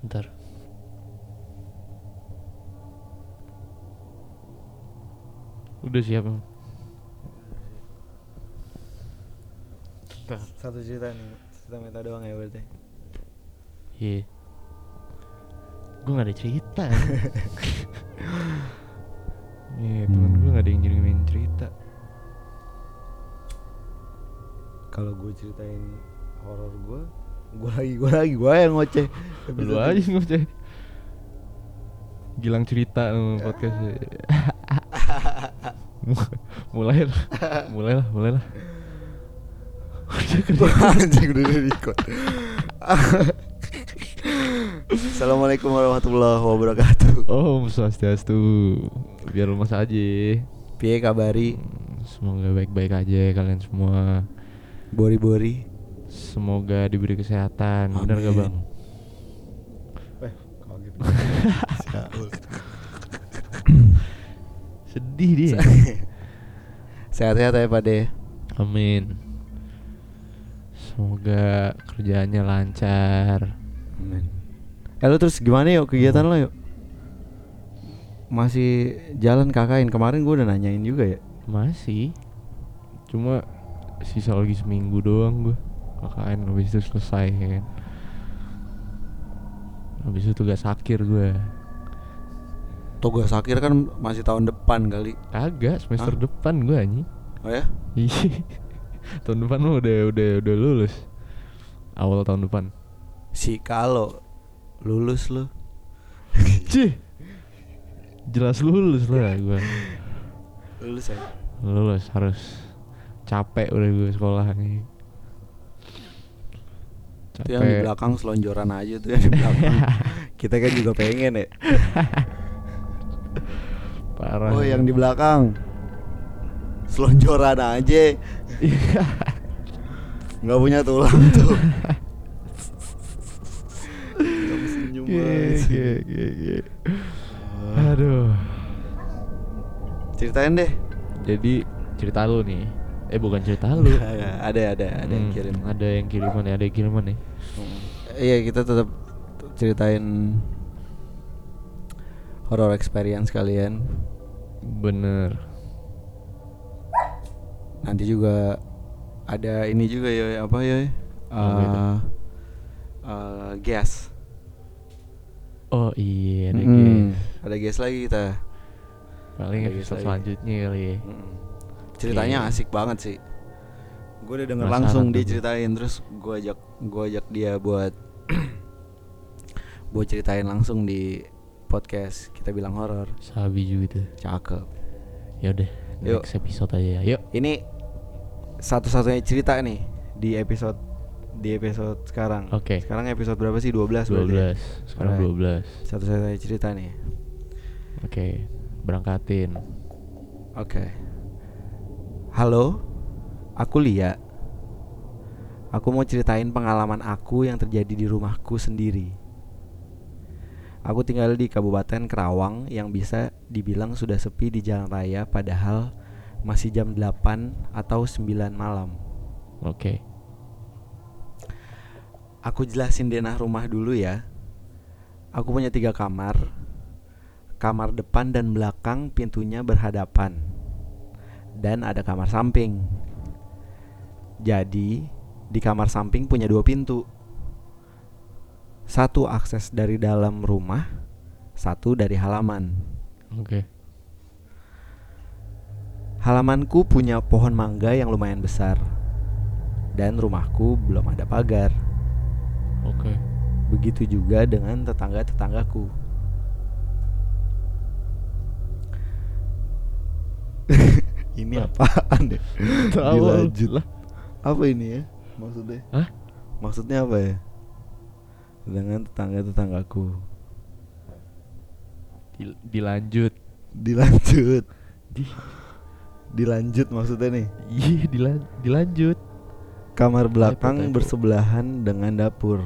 Ntar. Udah siap emang? Satu cerita nih, cerita meta doang ya berarti. Iya. Gue gak ada cerita. Iya, temen gue gak ada yang ngirimin cerita. Kalau gue ceritain horor gue, gue lagi, gue lagi, gue yang ngoceh. Lu aja ngoceh. Gilang cerita sama podcast. mulai lah, mulai lah, mulai lah. Anjing udah record. Assalamualaikum warahmatullahi wabarakatuh. Om Swastiastu. Biar lemas aja. Piye kabari? Hmm, Semoga baik-baik aja kalian semua. Bori-bori. Semoga diberi kesehatan. Benar gak Amin. bang? Eh, kaget. Sedih dia. Sehat-sehat ya Pak De. Amin. Semoga kerjaannya lancar. Amin. Eh lu terus gimana yuk kegiatan lo yuk? Masih jalan KKN kemarin gue udah nanyain juga ya. Masih. Cuma sisa lagi seminggu doang gue. KKN habis itu selesai kan. Habis itu tugas akhir gue. Tugas akhir kan masih tahun depan kali. Kagak semester Hah? depan gue anjing. Oh ya? Iya. tahun depan mah udah udah udah lulus. Awal tahun depan. Si kalau lulus lu. Cih. Jelas lulus lah gue. Lulus ya? Lulus harus capek udah gue sekolah nih. Itu yang di belakang selonjoran aja tuh yang di belakang. Kita kan juga pengen ya. Parah. Oh yang di belakang selonjoran aja. Iya. Nggak punya tulang tuh. Kamu senyum banget. Aduh. Ceritain deh. Jadi cerita lu nih. Eh bukan cerita lu. ada ada ada yang Hmm, kirim. Ada yang kiriman ya, ada yang kiriman nih. Iya kita tetap ceritain horror experience kalian. Bener. Nanti juga ada ini juga ya apa ya? Uh, uh, gas. Oh iya, ada Mm-mm. guys. Ada gas lagi kita. Paling episode selanjutnya kali ya. Mm-mm. Ceritanya Oke. asik banget sih. Gue udah denger Penasaran langsung dia ceritain terus gue ajak gue ajak dia buat buat ceritain langsung di podcast kita bilang horor. Sabi juga tuh. Cakep. Ya udah, Yuk. next episode aja ya. Yuk. Ini satu-satunya cerita nih di episode di episode sekarang. Oke. Sekarang episode berapa sih? 12 berarti. 12. Sekarang Alright. 12. Satu-satunya cerita nih. Oke, berangkatin. Oke. Halo. Aku Lia. Aku mau ceritain pengalaman aku yang terjadi di rumahku sendiri. Aku tinggal di Kabupaten Kerawang yang bisa dibilang sudah sepi di jalan raya padahal masih jam 8 atau 9 malam. Oke. Aku jelasin denah rumah dulu ya. Aku punya tiga kamar. Kamar depan dan belakang pintunya berhadapan. Dan ada kamar samping. Jadi, di kamar samping punya dua pintu. Satu akses dari dalam rumah, satu dari halaman. Oke. Halamanku punya pohon mangga yang lumayan besar. Dan rumahku belum ada pagar. Oke. Begitu juga dengan tetangga-tetanggaku. Ini apaan ya? Dilanjut. lah. Apa ini ya? Maksudnya? Hah? Maksudnya apa ya? Dengan tetangga-tetanggaku. Dil- dilanjut. Dilanjut. Di Dilanjut maksudnya nih. Iya, dilan dilanjut. Kamar belakang typo. bersebelahan dengan dapur.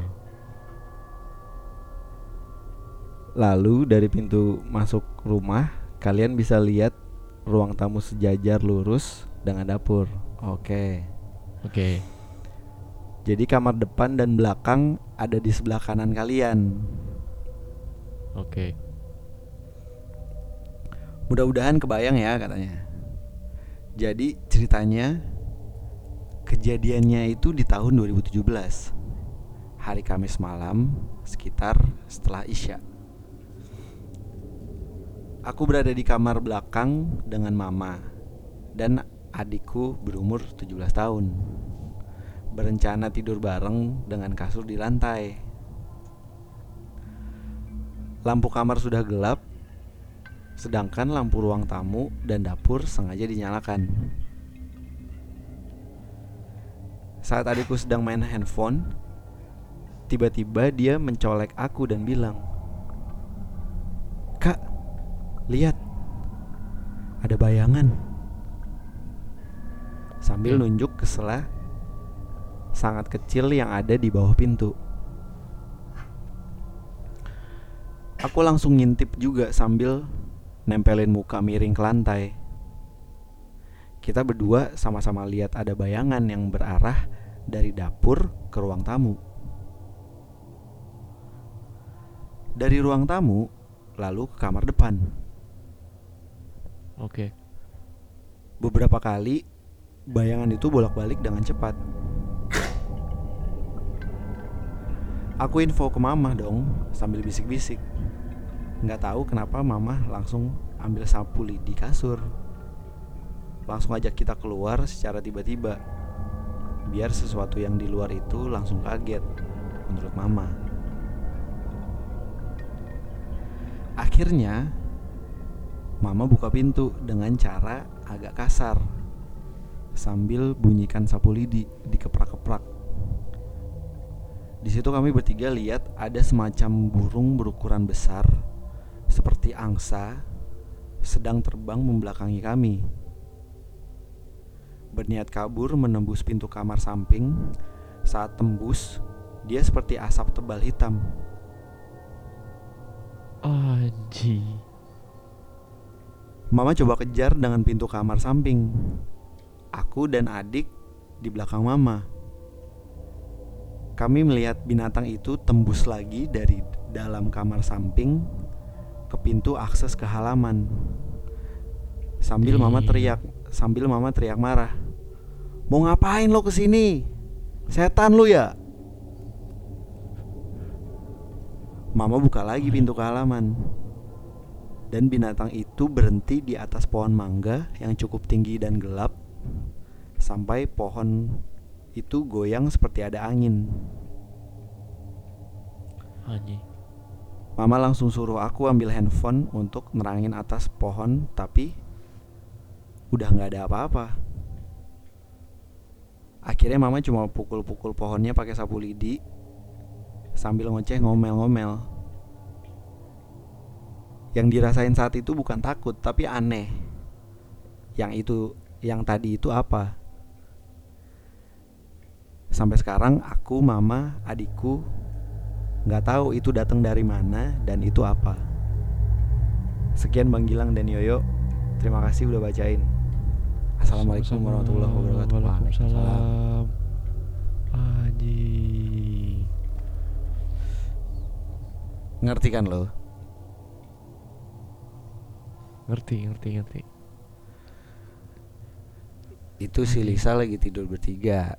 Lalu dari pintu masuk rumah, kalian bisa lihat ruang tamu sejajar lurus dengan dapur. Oke. Oke. Jadi kamar depan dan belakang ada di sebelah kanan kalian. Oke. Mudah-mudahan kebayang ya katanya. Jadi ceritanya kejadiannya itu di tahun 2017. Hari Kamis malam sekitar setelah Isya. Aku berada di kamar belakang dengan mama dan adikku berumur 17 tahun. Berencana tidur bareng dengan kasur di lantai. Lampu kamar sudah gelap sedangkan lampu ruang tamu dan dapur sengaja dinyalakan. Saat adikku sedang main handphone, tiba-tiba dia mencolek aku dan bilang, "Kak, lihat, ada bayangan." Sambil nunjuk ke selah sangat kecil yang ada di bawah pintu. Aku langsung ngintip juga sambil nempelin muka miring ke lantai. Kita berdua sama-sama lihat ada bayangan yang berarah dari dapur ke ruang tamu. Dari ruang tamu, lalu ke kamar depan. Oke. Beberapa kali, bayangan itu bolak-balik dengan cepat. Aku info ke mama dong, sambil bisik-bisik. Nggak tahu kenapa mama langsung ambil sapu lidi kasur. Langsung ajak kita keluar secara tiba-tiba. Biar sesuatu yang di luar itu langsung kaget, menurut mama. Akhirnya, mama buka pintu dengan cara agak kasar sambil bunyikan sapu lidi dikeprak-keprak. Di situ kami bertiga lihat ada semacam burung berukuran besar seperti angsa sedang terbang membelakangi kami. Berniat kabur menembus pintu kamar samping. Saat tembus, dia seperti asap tebal hitam. Anji. Mama coba kejar dengan pintu kamar samping. Aku dan adik di belakang mama. Kami melihat binatang itu tembus lagi dari dalam kamar samping ke pintu akses ke halaman. Sambil mama teriak, sambil mama teriak marah. Mau ngapain lo ke sini? Setan lu ya? Mama buka lagi pintu ke halaman. Dan binatang itu berhenti di atas pohon mangga yang cukup tinggi dan gelap sampai pohon itu goyang seperti ada angin. Anji. Mama langsung suruh aku ambil handphone untuk nerangin atas pohon, tapi udah nggak ada apa-apa. Akhirnya mama cuma pukul-pukul pohonnya pakai sapu lidi sambil ngoceh ngomel-ngomel. Yang dirasain saat itu bukan takut, tapi aneh. Yang itu, yang tadi itu apa? Sampai sekarang aku, mama, adikku nggak tahu itu datang dari mana dan itu apa. Sekian Bang Gilang dan Yoyo. Terima kasih udah bacain. Assalamualaikum warahmatullahi wabarakatuh. Waalaikumsalam. Ngerti kan lo? Ngerti, ngerti, ngerti. Itu si Lisa lagi tidur bertiga.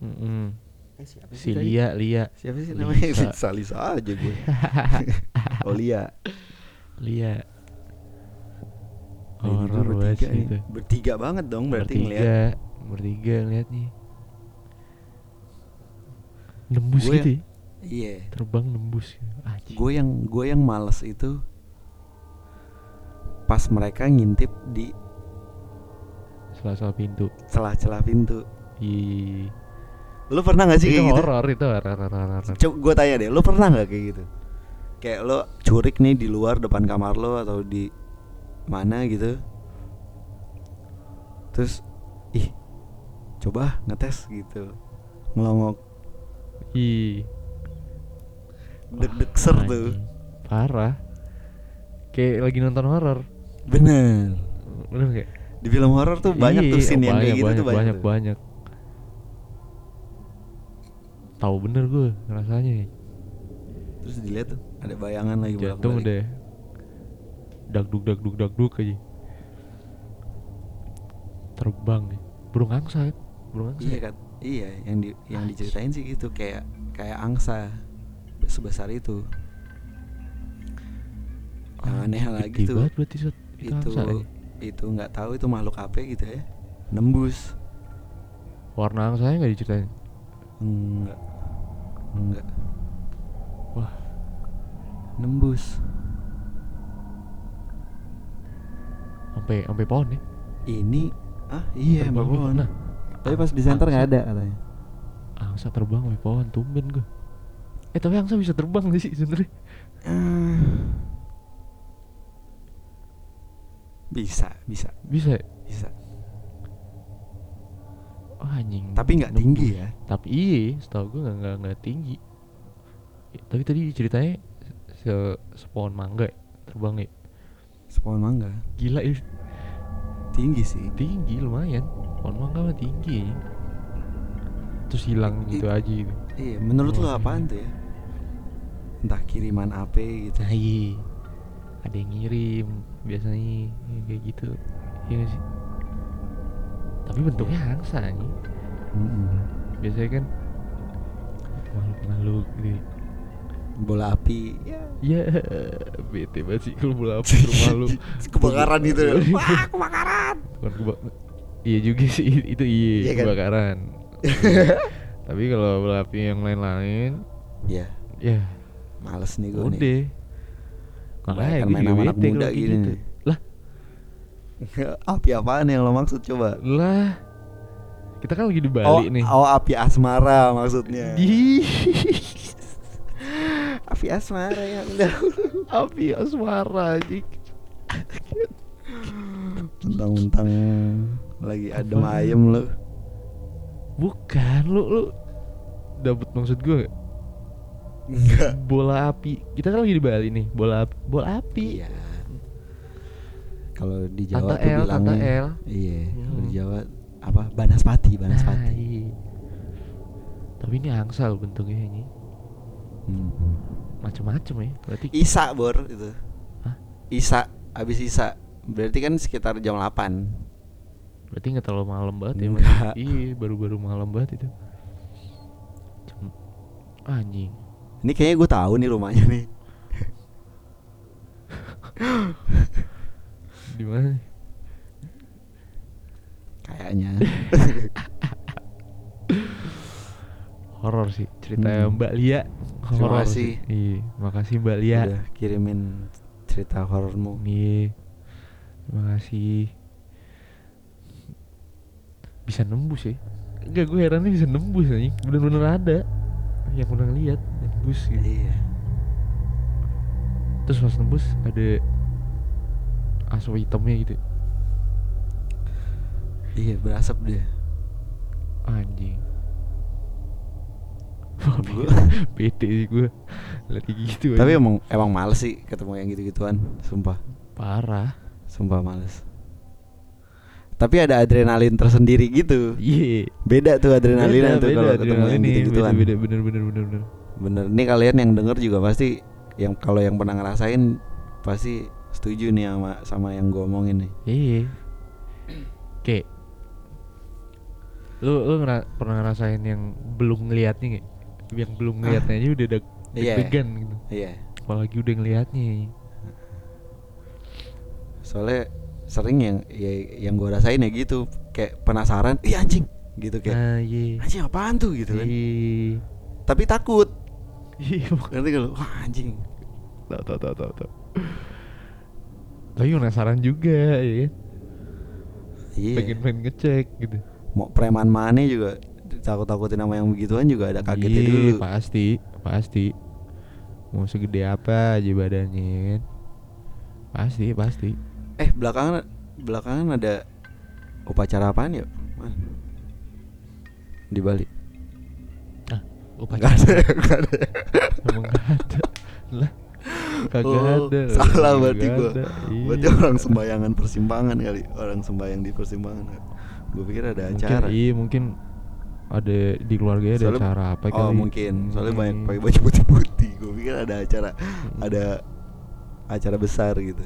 Mm-mm. Eh, siapa Si Lia, Lia. Siapa sih namanya? Lisa. Lisa, Lisa aja gue. oh Lia. Lia. Horor banget bertiga nih. itu. Bertiga banget dong berarti ngeliat. Bertiga, bertiga ngeliat nih. Nembus gitu ya? Iya. Terbang nembus. Gue yang gue yang males itu pas mereka ngintip di Salah-salah pintu. celah-celah pintu. Ih. Lu pernah gak sih itu kayak gitu? horor itu horor horor. Coba gue tanya deh, lu pernah nggak kayak gitu? Kayak lo curik nih di luar depan kamar lo atau di mana gitu? Terus, ih, coba ngetes gitu, ngelongok, Ih. deg-deg ser tuh. Parah. Kayak lagi nonton horor. Bener. Bener gak? Di film horor tuh banyak tuh Iya, scene yang banyak, kayak gitu banyak, tuh banyak. banyak, tuh. banyak. Tahu bener gue rasanya. terus dilihat tuh ada bayangan lagi jantung bolak-balik. udah dagduk dagduk dagduk aja terbang nih burung angsa kan? burung angsa iya ya? kan iya yang di yang Anjing. diceritain sih gitu kayak kayak angsa sebesar itu yang aneh lagi tuh banget berarti. Itu, itu nggak tahu itu makhluk apa gitu ya. Nembus. Warna angsanya nggak diceritain? Enggak. Enggak. Wah. Nembus. Sampai sampai pohon ya? Ini? Ah iya mbak gitu. pohon. Nah, tapi pas di center nggak ada katanya. Angsa terbang sampai pohon tumben gue eh tapi angsa bisa terbang gak sih sebenarnya? Ah. Bisa bisa. Bisa? Ya? bisa. Oh, anjing. Tapi nggak tinggi ya? Tapi iya setahu gue nggak nggak nggak tinggi. Ya, tapi tadi ceritanya se sepohon mangga ya, terbang ya? Sepohon mangga? Gila ya tinggi sih. Tinggi lumayan. Pohon mangga mah tinggi terus hilang I- gitu aja gitu. Iya menurut Oh, apaan tuh ya? Entah kiriman apa gitu. Nah iya. Ada yang ngirim biasanya ya, kayak gitu. Iya gak sih? Tapi bentuknya angsa nih Mm-mm. biasanya kan makhluk-makhluk gitu bola api ya. Ya bete banget sih kalau bola api rumah lu kebakaran gitu ya. Wah kebakaran. Bukan keba- iya juga sih itu iya, Iya kan? kebakaran. Tapi kalau bola api yang lain-lain ya ya. Males nih gue nih makanya Kebanyakan gue main juga sama anak muda gini. gitu. Lah. Api apaan yang lo maksud coba? Lah. Kita kan lagi di oh, Bali nih. oh api asmara maksudnya. Api asmara yang dahulu api asmara anjing. Mentang-mentang lagi adem ayem lo bukan lu lu. Dapet maksud gue nggak? Enggak bola api kita kan lagi di Bali nih bola api bola api iya kalau di Jawa Tante tuh L, bilangnya Tante L. iya kalau di Hmm. Jawa apa banaspati Nah, banaspati iya. tapi ini angsa loh bentuknya ini Hmm. macem-macem ya berarti Isa bor itu Hah? Isa abis Isa berarti kan sekitar jam 8 berarti nggak terlalu malam banget ya Enggak. Iya baru-baru malam banget itu Jam... anjing ini kayaknya gue tahu nih rumahnya nih di mana nih? kayaknya horor sih ceritanya Hmm. Mbak Lia Terima horor kasih. sih. iya makasih Mbak Lia udah kirimin cerita horormu Iya. Terima kasih. Bisa nembus ya? Enggak, gue herannya bisa nembus nih. Bener-bener ada yang pernah lihat nembus gitu. iya Terus pas nembus ada asu hitamnya gitu. iya berasap dia Anjing. Bete sih gue lihat kayak gitu. tapi emang emang males sih ketemu yang gitu-gituan sumpah parah. sumpah males tapi ada adrenalin tersendiri gitu Iya. beda tuh adrenalin tuh kalau ketemu yang nih, gitu-gituan Beda, beda, bener bener bener bener. Bener nih kalian yang denger juga pasti yang kalau yang pernah ngerasain pasti setuju nih sama sama yang gue omongin nih Iya. Kayak lu lu ngera- pernah ngerasain yang belum ngelihatnya nggak? Yang belum ngelihatnya aja udah deg Iya. deg-degan gitu. iya Apalagi udah ngelihatnya. soalnya sering yang ya, yang gue rasain ya gitu kayak penasaran ih anjing gitu kayak Ah, iya. anjing apaan tuh gitu kan Iya. tapi takut Iya, ngerti gak lu wah anjing tahu tahu tahu tahu tahu. Tapi penasaran juga ya kan? iya Pengen pengen ngecek gitu. mau preman mana juga takut takutin sama yang begituan juga ada kagetnya Iya, dulu Pasti, pasti. Mau segede apa aja badannya kan? Pasti, pasti. eh belakangan belakangan ada upacara apaan ya di Bali Ah, Nggak upacara. ada, nggak ada. Emang gak ada Lah Kagak Oh, ada salah berarti gua. ada. Berarti Iya. orang sembayangan persimpangan kali, orang sembayang di persimpangan. Gue pikir ada Mungkin, acara. Iya mungkin ada di keluarganya ada Soalnya- acara apa oh kali mungkin soalnya banyak Hmm. pakai baju putih-putih gue pikir ada acara Hmm. ada acara besar gitu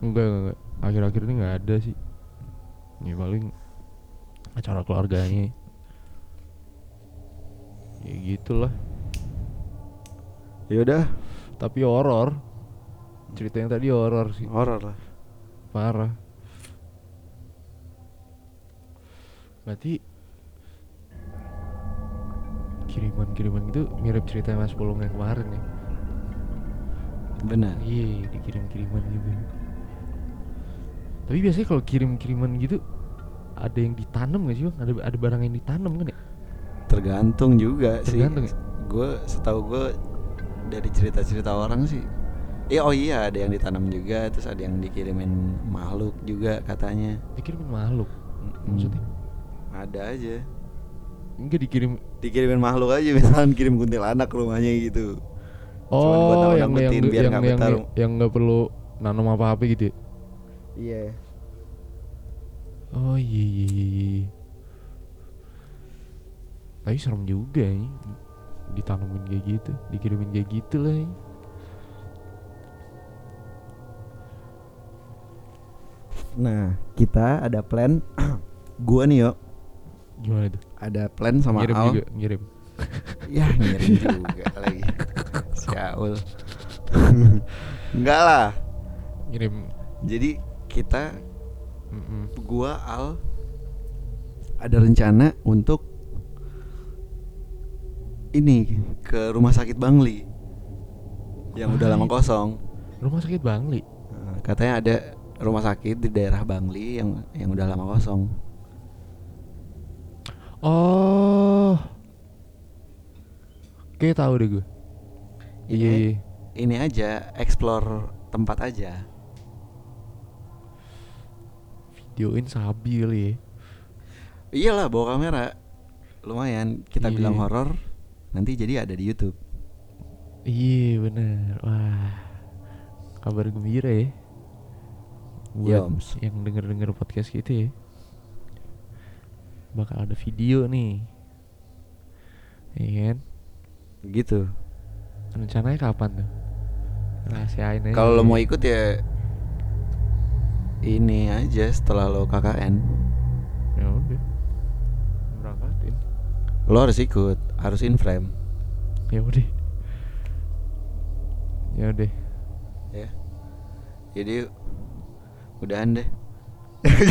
enggak enggak, enggak. akhir-akhir ini nggak ada sih ya paling acara keluarganya ya gitulah. Ya udah tapi horor. Cerita yang tadi horor sih. Horor lah. Parah. Berarti kiriman-kiriman gitu mirip cerita Mas Pulung yang kemarin ya? Benar. Iya dikirim-kiriman gitu. Tapi biasanya kalau kirim-kiriman gitu ada yang ditanam gak sih bang? Ada ada barang yang ditanam kan ya tergantung juga Tergantung sih ya? gue setahu gue dari cerita-cerita orang sih Iya oh iya ada yang ditanam juga terus ada yang dikirimin makhluk juga katanya dikirimin makhluk maksudnya ada aja enggak dikirim dikirimin makhluk aja misalkan kirim kuntilanak ke rumahnya gitu Cuman buat oh yang yang nakut-nakutin biar yang nggak yang bertarung. yang nggak perlu nanam apa-apa gitu ya? iya Oh iya iya iya. iya. Tapi serem juga ya. Ditanamin kayak gitu, dikirimin kayak gitu lah. ya. nah kita ada plan gua nih yo Gimana tuh? ada plan sama ngirim Al juga, ngirim. ya ngirim juga lagi Syaul enggak lah Ngirim. jadi kita Mm-mm. gua Al ada rencana untuk ini ke rumah sakit Bangli yang udah lama Wah, kosong. Rumah sakit Bangli. Katanya ada rumah sakit di daerah Bangli yang yang udah lama kosong. Oh. Oke, tahu deh gue. Ini Iya. iya. ini aja explore tempat aja. Videoin sabil ya. Iyalah bawa kamera. Lumayan kita Iya. bilang horor nanti jadi ada di YouTube. Iya bener Wah Kabar gembira ya Buat Yoms. yang denger-denger podcast gitu ya Bakal ada video nih Iya kan Gitu. Rencananya kapan tuh? Rahasiain aja Kalau lo ya. mau ikut ya ini aja setelah lo KKN. Ya udah Lo harus ikut, harus in frame. Ya udah Ya udah ya. Jadi udahan deh.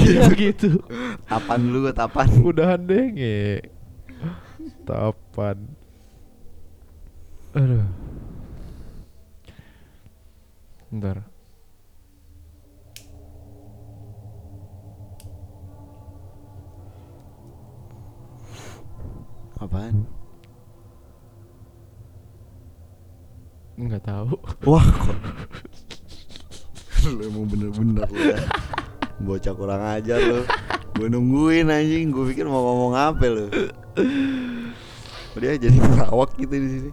Ya gitu Tapan gue tapan. Udahan deh nge Tapan Aduh Bentar Apaan? Nggak tahu. Wah kok? Lu emang bener-bener lu ya. Bocah kurang ajar lu. Gue nungguin anjing. Gue pikir mau ngomong apa lu. Udah jadi pelawak gitu di sini.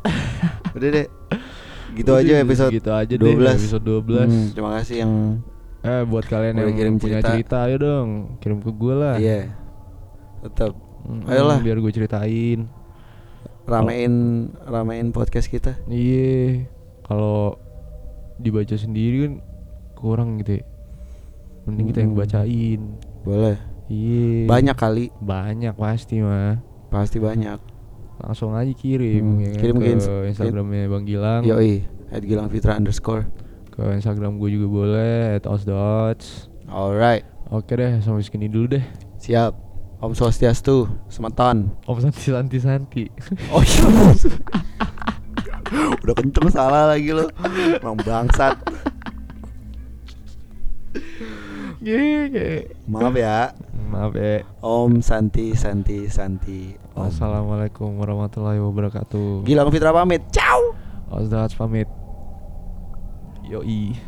Udah deh. Gitu Udah, aja episode gitu aja deh, 12 episode 12. Hmm, Terima kasih yang Eh buat kalian yang kirim punya cerita. cerita. ayo dong. Kirim ke gue lah. Iya. Tetap Mm, Ayolah. Biar gue ceritain. Ramein Ramein podcast kita. Iya. Kalau dibaca sendiri kan kurang gitu ya. Mending kita yang Mm. bacain. Boleh. Iya. Banyak kali. Banyak pasti mah. Pasti banyak. Langsung aja kirim Hmm, ya kan, kirim ke ke ins- Instagramnya Bang Gilang. Yoi At Gilang Fitra underscore. Ke Instagram gue juga boleh At osdots Alright. Oke deh sampai segini dulu deh. Siap Om Swastiastu Semeton Om Santi Santi Santi. Oh iya. Udah kenceng salah lagi lo Emang bangsat. Maaf ya. Maaf ya. Om Santi Santi Santi. Om. Assalamualaikum warahmatullahi wabarakatuh. Gilang Fitra pamit. Ciao. Osdots pamit. Yoi